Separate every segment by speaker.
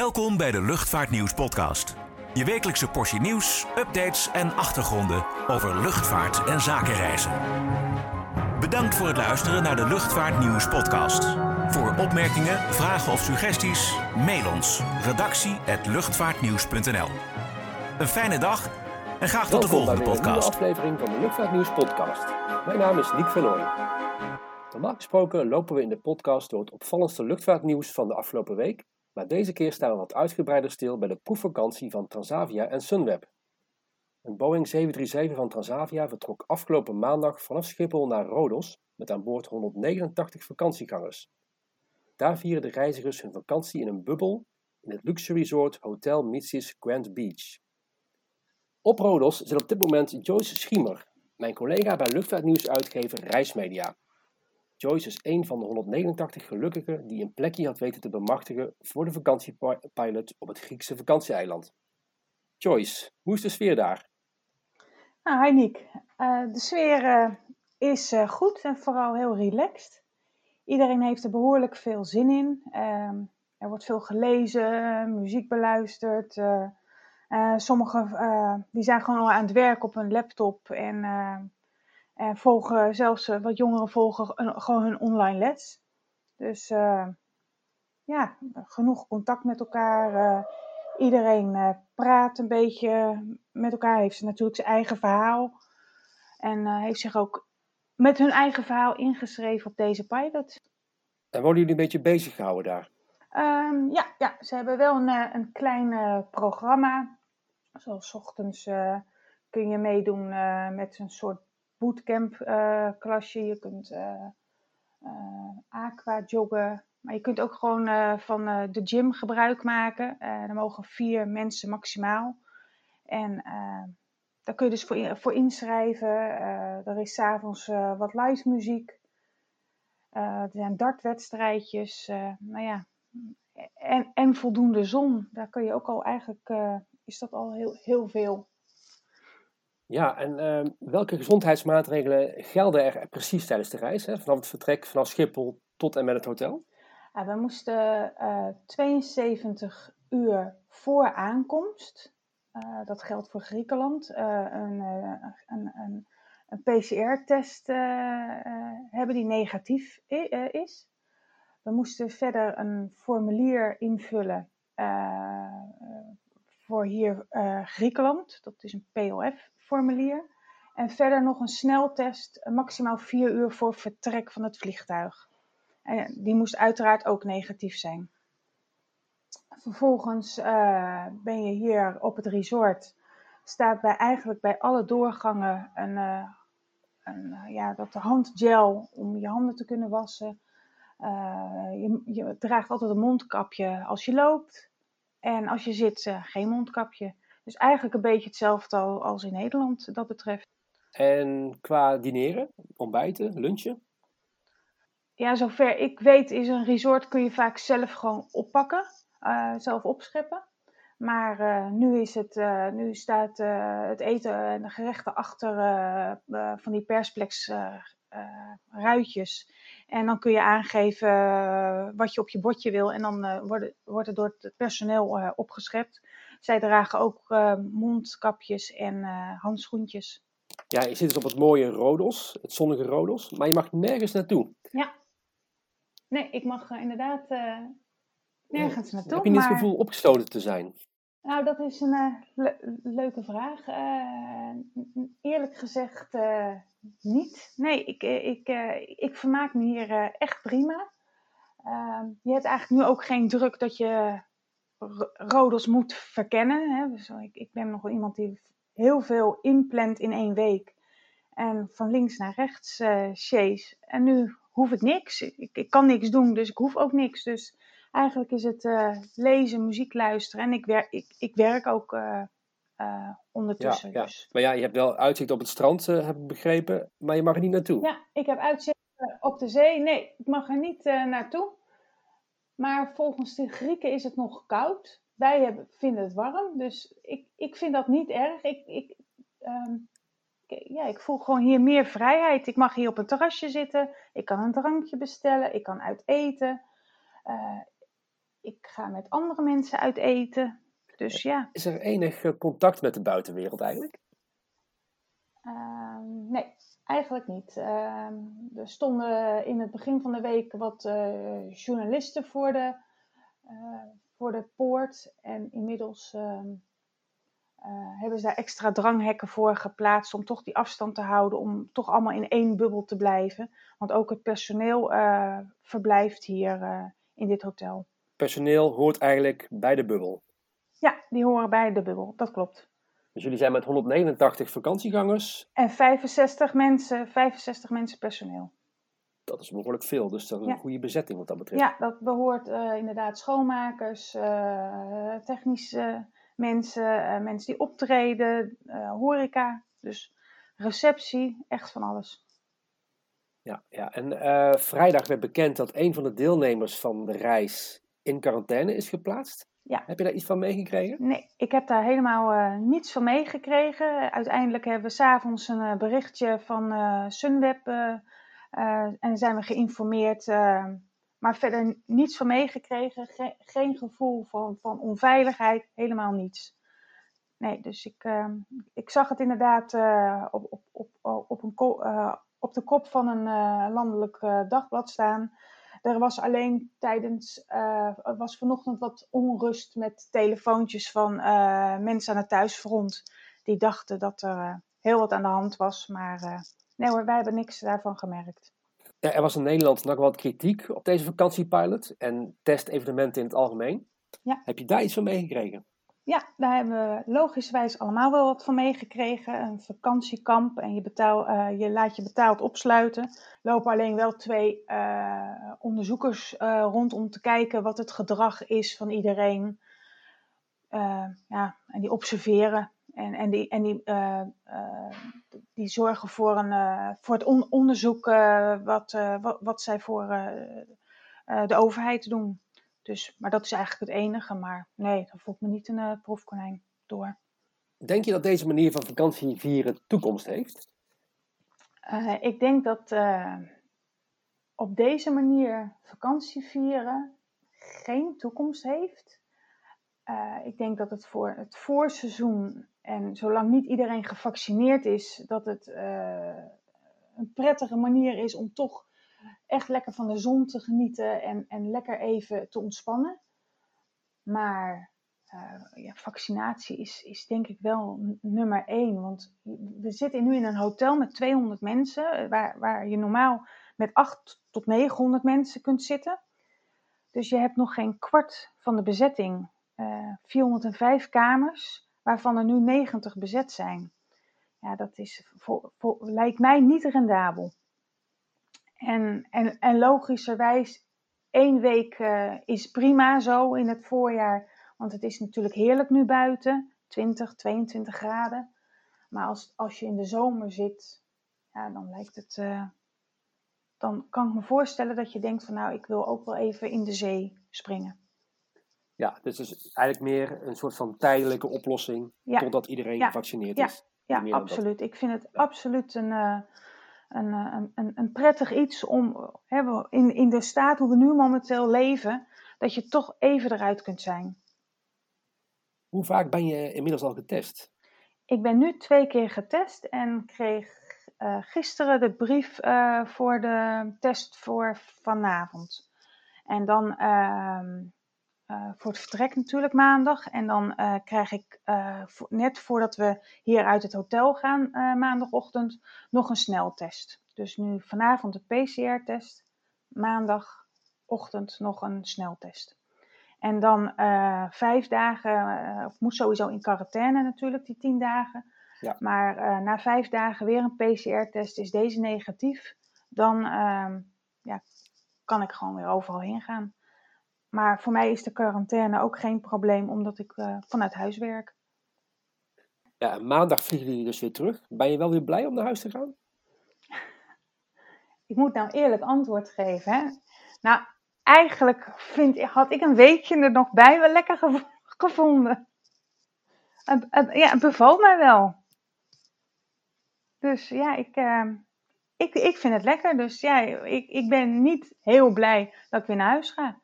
Speaker 1: Welkom bij de Luchtvaartnieuws podcast. Je wekelijkse portie nieuws, updates en achtergronden over luchtvaart en zakenreizen. Bedankt voor het luisteren naar de Luchtvaartnieuws podcast. Voor opmerkingen, vragen of suggesties, mail ons. redactie@luchtvaartnieuws.nl. Een fijne dag en graag tot de volgende
Speaker 2: bij een
Speaker 1: podcast.
Speaker 2: aflevering van de Luchtvaartnieuws podcast. Mijn naam is Niek Vernooy. Normaal gesproken lopen we in de podcast door het opvallendste luchtvaartnieuws van de afgelopen week, maar deze keer staan we wat uitgebreider stil bij de proefvakantie van Transavia en Sunweb. Een Boeing 737 van Transavia vertrok afgelopen maandag vanaf Schiphol naar Rodos met aan boord 189 vakantiegangers. Daar vieren de reizigers hun vakantie in een bubbel in het luxe resort Hotel Mrs. Grand Beach. Op Rodos zit op dit moment Joyce Schiemer, mijn collega bij luchtvaartnieuwsuitgever Reismedia. Joyce is een van de 189 gelukkigen die een plekje had weten te bemachtigen voor de vakantiepilot op het Griekse vakantieeiland. Joyce, hoe is de sfeer daar?
Speaker 3: Nou, hi Niek. Eh, de sfeer eh, is eh, goed en vooral heel relaxed. Iedereen heeft er behoorlijk veel zin in. Ehm, er wordt veel gelezen, muziek beluisterd. Sommigen die zijn gewoon al aan het werk op hun laptop en, en volgen zelfs eh, wat jongeren volgen gewoon hun online les. Dus eh, ja, genoeg contact met elkaar. eh, iedereen praat een beetje met elkaar, heeft natuurlijk zijn eigen verhaal. En heeft zich ook met hun eigen verhaal ingeschreven op deze pilot.
Speaker 2: En worden jullie een beetje bezig gehouden daar?
Speaker 3: Ehm, ja, ja, ze hebben wel een, een klein programma. Zoals ochtends kun je meedoen met een soort bootcamp eh, klasje. Je kunt eh eh, aqua joggen. Maar je kunt ook gewoon van de gym gebruik maken. Er mogen vier mensen maximaal. En daar kun je dus voor, voor inschrijven. Er is s'avonds avonds wat live muziek. Er zijn dartwedstrijdjes. nou ja, en, en voldoende zon. Daar kun je ook al eigenlijk, is dat al heel, heel veel.
Speaker 2: Ja, en ehm, welke gezondheidsmaatregelen gelden er precies tijdens de reis? Hè? Vanaf het vertrek vanaf Schiphol tot en met het hotel?
Speaker 3: Ja, we moesten eh 72 uur voor aankomst, eh, dat geldt voor Griekenland, eh, een, eh, een, een, PCR-test eh, eh, hebben die negatief eh, is. We moesten verder een formulier invullen eh, eh, voor hier eh, Griekenland, dat is een POF-formulier. En verder nog een sneltest, eh, maximaal vier uur voor vertrek van het vliegtuig. En die moest uiteraard ook negatief zijn. Vervolgens eh, ben je hier op het resort. Staat bij, eigenlijk bij alle doorgangen een, een, ja, dat handgel om je handen te kunnen wassen. Je, je draagt altijd een mondkapje als je loopt. En als je zit, eh, geen mondkapje. Dus eigenlijk een beetje hetzelfde al- als in Nederland dat betreft.
Speaker 2: En qua dineren, ontbijten, lunchen?
Speaker 3: Ja, zover ik weet is een resort kun je vaak zelf gewoon oppakken, eh, zelf opscheppen. Maar eh, nu, is het, nu staat het eten en de gerechten achter van die persplex ruitjes. En dan kun je aangeven eh, wat je op je bordje wil en dan eh, worden, wordt het door het personeel eh, opgeschept. Zij dragen ook mondkapjes en handschoentjes.
Speaker 2: Ja, je zit dus op het mooie Rodos, het zonnige Rodos, maar je mag nergens naartoe.
Speaker 3: Ja. Nee, ik mag inderdaad nergens naartoe.
Speaker 2: Heb je niet het gevoel opgesloten te zijn?
Speaker 3: Nou, dat is een eh, le- leuke vraag. Eh, eerlijk gezegd eh, niet. Nee, ik, ik, ik vermaak me hier echt prima. Ehm, je hebt eigenlijk nu ook geen druk dat je R- Rodos moet verkennen. Hè? Dus ik, ik ben nog wel iemand die heel veel inplant in één week. En van links naar rechts chase. En nu hoef ik niks. Ik, ik kan niks doen, dus ik hoef ook niks. Dus eigenlijk is het eh, lezen, muziek luisteren. En ik, wer ik, ik werk ook eh, eh, ondertussen.
Speaker 2: ja.
Speaker 3: Dus.
Speaker 2: Maar ja, je hebt wel uitzicht op het strand, heb ik begrepen, maar je mag er niet naartoe.
Speaker 3: Ja, ik heb uitzicht op de zee. Nee, ik mag er niet naartoe. Maar volgens de Grieken is het nog koud. Wij hebben, vinden het warm. Dus ik, ik vind dat niet erg. Ik, ik, ehm, ja, ik voel gewoon hier meer vrijheid. Ik mag hier op een terrasje zitten. Ik kan een drankje bestellen. Ik kan uit eten. Ik ga met andere mensen uit eten. Dus ja.
Speaker 2: Is er enig contact met de buitenwereld eigenlijk?
Speaker 3: Ehm, nee, eigenlijk niet. Ehm, er stonden in het begin van de week wat uh, journalisten voor de, uh, voor de poort. En inmiddels ehm, hebben ze daar extra dranghekken voor geplaatst om toch die afstand te houden, om toch allemaal in één bubbel te blijven. Want ook het personeel verblijft hier in dit hotel.
Speaker 2: Personeel hoort eigenlijk bij de bubbel?
Speaker 3: Ja, die horen bij de bubbel, dat klopt.
Speaker 2: Dus jullie zijn met 189 vakantiegangers?
Speaker 3: En 65 mensen, 65 mensen personeel.
Speaker 2: Dat is behoorlijk veel, dus dat is ja. een goede bezetting wat dat betreft.
Speaker 3: Ja, dat behoort inderdaad schoonmakers, technische mensen, uh, mensen die optreden, horeca, dus receptie, echt van alles.
Speaker 2: Ja, ja. en vrijdag werd bekend dat een van de deelnemers van de reis in quarantaine is geplaatst.
Speaker 3: Ja.
Speaker 2: Heb je daar iets van meegekregen?
Speaker 3: Nee, ik heb daar helemaal niets van meegekregen. Uiteindelijk hebben we s'avonds een berichtje van Sunweb en zijn we geïnformeerd maar verder niets van meegekregen. geen gevoel van, van onveiligheid. Helemaal niets. Nee, dus ik, uh, ik zag het inderdaad uh, op, op, op, op, een uh, op de kop van een eh, landelijk dagblad staan. Er was alleen tijdens, er was vanochtend wat onrust met telefoontjes van mensen aan het thuisfront. Die dachten dat er heel wat aan de hand was. Maar nee hoor, wij hebben niks daarvan gemerkt.
Speaker 2: Ja, er was in Nederland nog wat kritiek op deze vakantiepilot en testevenementen in het algemeen.
Speaker 3: Ja.
Speaker 2: Heb je daar iets van meegekregen?
Speaker 3: Ja, daar hebben we logischerwijs allemaal wel wat van meegekregen. Een vakantiekamp en je, betaal, uh, je laat je betaald opsluiten. Lopen alleen wel twee uh, onderzoekers uh, rond om te kijken wat het gedrag is van iedereen. ja, en die observeren en, en die, en die, die zorgen voor, een, voor het on onderzoek wat, wat, wat, zij voor de overheid doen. Dus, maar dat is eigenlijk het enige. Maar nee, dat voelt me niet een proefkonijn door.
Speaker 2: Denk je dat deze manier van vakantie vieren toekomst heeft?
Speaker 3: ik denk dat op deze manier vakantie vieren geen toekomst heeft. ik denk dat het voor het voorseizoen en zolang niet iedereen gevaccineerd is, dat het een prettige manier is om toch echt lekker van de zon te genieten en, en lekker even te ontspannen. Maar uh, ja, vaccinatie is, is denk ik wel nummer één. Want we zitten nu in een hotel met 200 mensen, waar, waar je normaal met 8 tot 900 mensen kunt zitten. Dus je hebt nog geen kwart van de bezetting. Uh, 405 kamers waarvan er nu 90 bezet zijn. Ja, dat is voor, lijkt mij niet rendabel. En, en, en logischerwijs, één week uh, is prima zo in het voorjaar, want het is natuurlijk heerlijk nu buiten, 20, 22 graden. Maar als, als je in de zomer zit, ja, dan lijkt het. Uh, dan kan ik me voorstellen dat je denkt van nou, ik wil ook wel even in de zee springen.
Speaker 2: Ja, dus het is eigenlijk meer een soort van tijdelijke oplossing ja. totdat iedereen
Speaker 3: ja.
Speaker 2: gevaccineerd
Speaker 3: ja.
Speaker 2: is.
Speaker 3: Ja, absoluut. Ik vind het absoluut een, uh, een, een, een, een, prettig iets om hè, in, in de staat hoe we nu momenteel leven, dat je toch even eruit kunt zijn.
Speaker 2: Hoe vaak ben je inmiddels al getest?
Speaker 3: Ik ben nu twee keer getest en kreeg uh, gisteren de brief uh, voor de test voor vanavond. En dan ehm, uh, voor het vertrek natuurlijk maandag. En dan uh, krijg ik uh, voor, net voordat we hier uit het hotel gaan maandagochtend nog een sneltest. Dus nu vanavond de PCR-test, maandagochtend nog een sneltest. En dan vijf dagen, of moet sowieso in quarantaine natuurlijk, die tien dagen.
Speaker 2: Ja.
Speaker 3: Maar na vijf dagen weer een PCR-test, is deze negatief, dan ehm, ja, kan ik gewoon weer overal heen gaan. Maar voor mij is de quarantaine ook geen probleem, omdat ik uh, vanuit huis werk.
Speaker 2: Ja, maandag vliegen jullie dus weer terug. Ben je wel weer blij om naar huis te gaan?
Speaker 3: ik moet nou eerlijk antwoord geven. Hè? Nou, eigenlijk vind, had ik een weekje er nog bij wel lekker gev gevonden. Het, het, ja, het bevalt mij wel. Dus ja, ik, uh, ik, ik vind het lekker. Dus ja, ik, ik ben niet heel blij dat ik weer naar huis ga.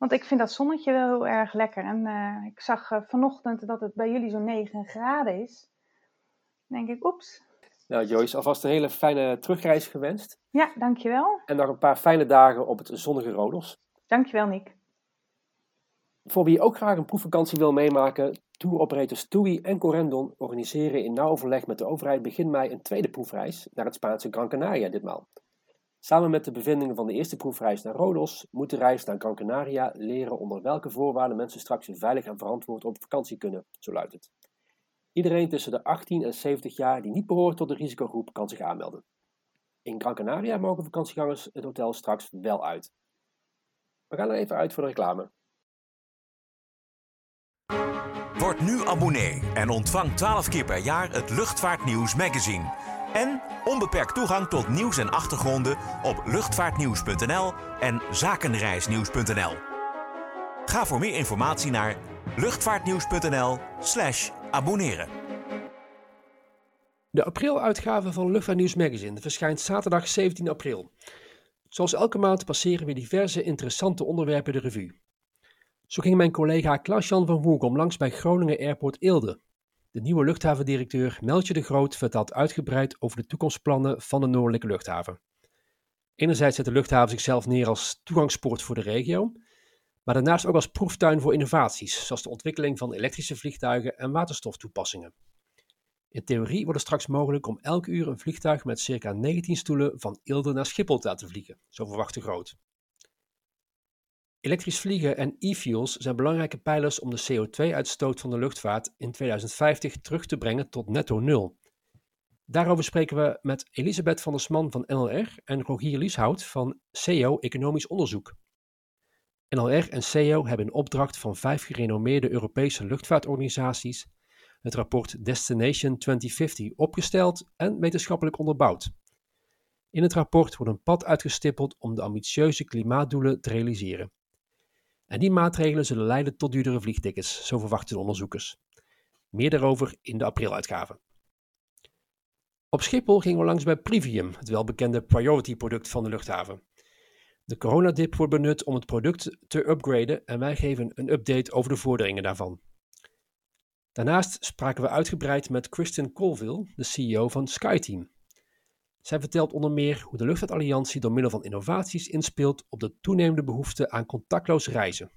Speaker 3: Want ik vind dat zonnetje wel heel erg lekker. En uh, ik zag uh, vanochtend dat het bij jullie zo'n 9 graden is. Dan denk ik, oeps.
Speaker 2: Nou Joyce, alvast een hele fijne terugreis gewenst.
Speaker 3: Ja, dankjewel.
Speaker 2: En nog een paar fijne dagen op het zonnige Rodos.
Speaker 3: Dankjewel Nick.
Speaker 2: Voor wie ook graag een proefvakantie wil meemaken, touroperators TUI en Corendon organiseren in nauw overleg met de overheid begin mei een tweede proefreis naar het Spaanse Gran Canaria ditmaal. Samen met de bevindingen van de eerste proefreis naar Rodos moet de reis naar Gran leren onder welke voorwaarden mensen straks veilig en verantwoord op vakantie kunnen, zo luidt het. Iedereen tussen de 18 en 70 jaar die niet behoort tot de risicogroep kan zich aanmelden. In Gran mogen vakantiegangers het hotel straks wel uit. We gaan er even uit voor de reclame.
Speaker 1: Word nu abonnee en ontvang 12 keer per jaar het Luchtvaartnieuws magazine. En onbeperkt toegang tot nieuws en achtergronden op luchtvaartnieuws.nl en zakenreisnieuws.nl. Ga voor meer informatie naar luchtvaartnieuws.nl/slash abonneren.
Speaker 2: De apriluitgave van Luchtvaartnieuws Magazine verschijnt zaterdag 17 april. Zoals elke maand passeren we diverse interessante onderwerpen de revue. Zo ging mijn collega Klaas-Jan van Woerkom langs bij Groningen Airport Eelde. De nieuwe luchthavendirecteur Meltje de Groot vertelt uitgebreid over de toekomstplannen van de Noordelijke Luchthaven. Enerzijds zet de luchthaven zichzelf neer als toegangspoort voor de regio, maar daarnaast ook als proeftuin voor innovaties, zoals de ontwikkeling van elektrische vliegtuigen en waterstoftoepassingen. In theorie wordt het straks mogelijk om elk uur een vliegtuig met circa 19 stoelen van Eelde naar Schiphol te laten vliegen, zo verwacht de Groot. Elektrisch vliegen en e-fuels zijn belangrijke pijlers om de CO2-uitstoot van de luchtvaart in 2050 terug te brengen tot netto nul. Daarover spreken we met Elisabeth van der Sman van NLR en Rogier Lieshout van CEO Economisch Onderzoek. NLR en CEO hebben in opdracht van vijf gerenommeerde Europese luchtvaartorganisaties het rapport Destination 2050 opgesteld en wetenschappelijk onderbouwd. In het rapport wordt een pad uitgestippeld om de ambitieuze klimaatdoelen te realiseren. En die maatregelen zullen leiden tot duurdere vliegtickets, zo verwachten de onderzoekers. Meer daarover in de apriluitgave. Op Schiphol gingen we langs bij Privium, het welbekende priority product van de luchthaven. De coronadip wordt benut om het product te upgraden en wij geven een update over de vorderingen daarvan. Daarnaast spraken we uitgebreid met Kristen Colville, de CEO van SkyTeam. Zij vertelt onder meer hoe de Luchtvaartalliantie door middel van innovaties inspeelt op de toenemende behoefte aan contactloos reizen.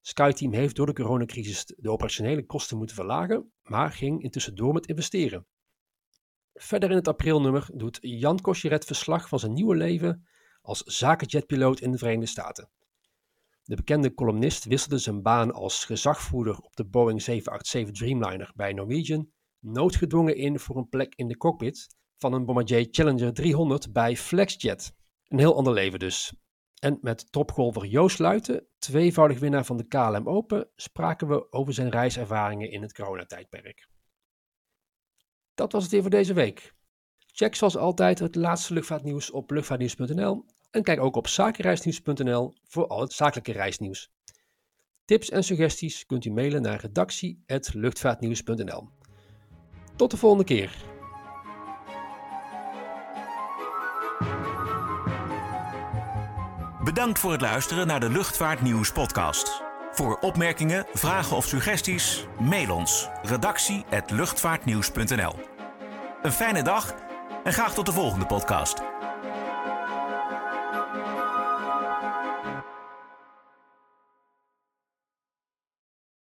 Speaker 2: SkyTeam heeft door de coronacrisis de operationele kosten moeten verlagen, maar ging intussen door met investeren. Verder in het aprilnummer doet Jan Koscheret verslag van zijn nieuwe leven als zakenjetpiloot in de Verenigde Staten. De bekende columnist wisselde zijn baan als gezagvoerder op de Boeing 787 Dreamliner bij Norwegian noodgedwongen in voor een plek in de cockpit van een Bombardier Challenger 300 bij Flexjet. Een heel ander leven dus. En met topgolfer Joost Luiten, tweevoudig winnaar van de KLM Open, spraken we over zijn reiservaringen in het coronatijdperk. Dat was het weer voor deze week. Check zoals altijd het laatste luchtvaartnieuws op luchtvaartnieuws.nl en kijk ook op zakenreisnieuws.nl voor al het zakelijke reisnieuws. Tips en suggesties kunt u mailen naar redactie.luchtvaartnieuws.nl. Tot de volgende keer.
Speaker 1: Bedankt voor het luisteren naar de Luchtvaartnieuws podcast. Voor opmerkingen, vragen of suggesties, mail ons redactie@luchtvaartnieuws.nl. Een fijne dag en graag tot de volgende podcast.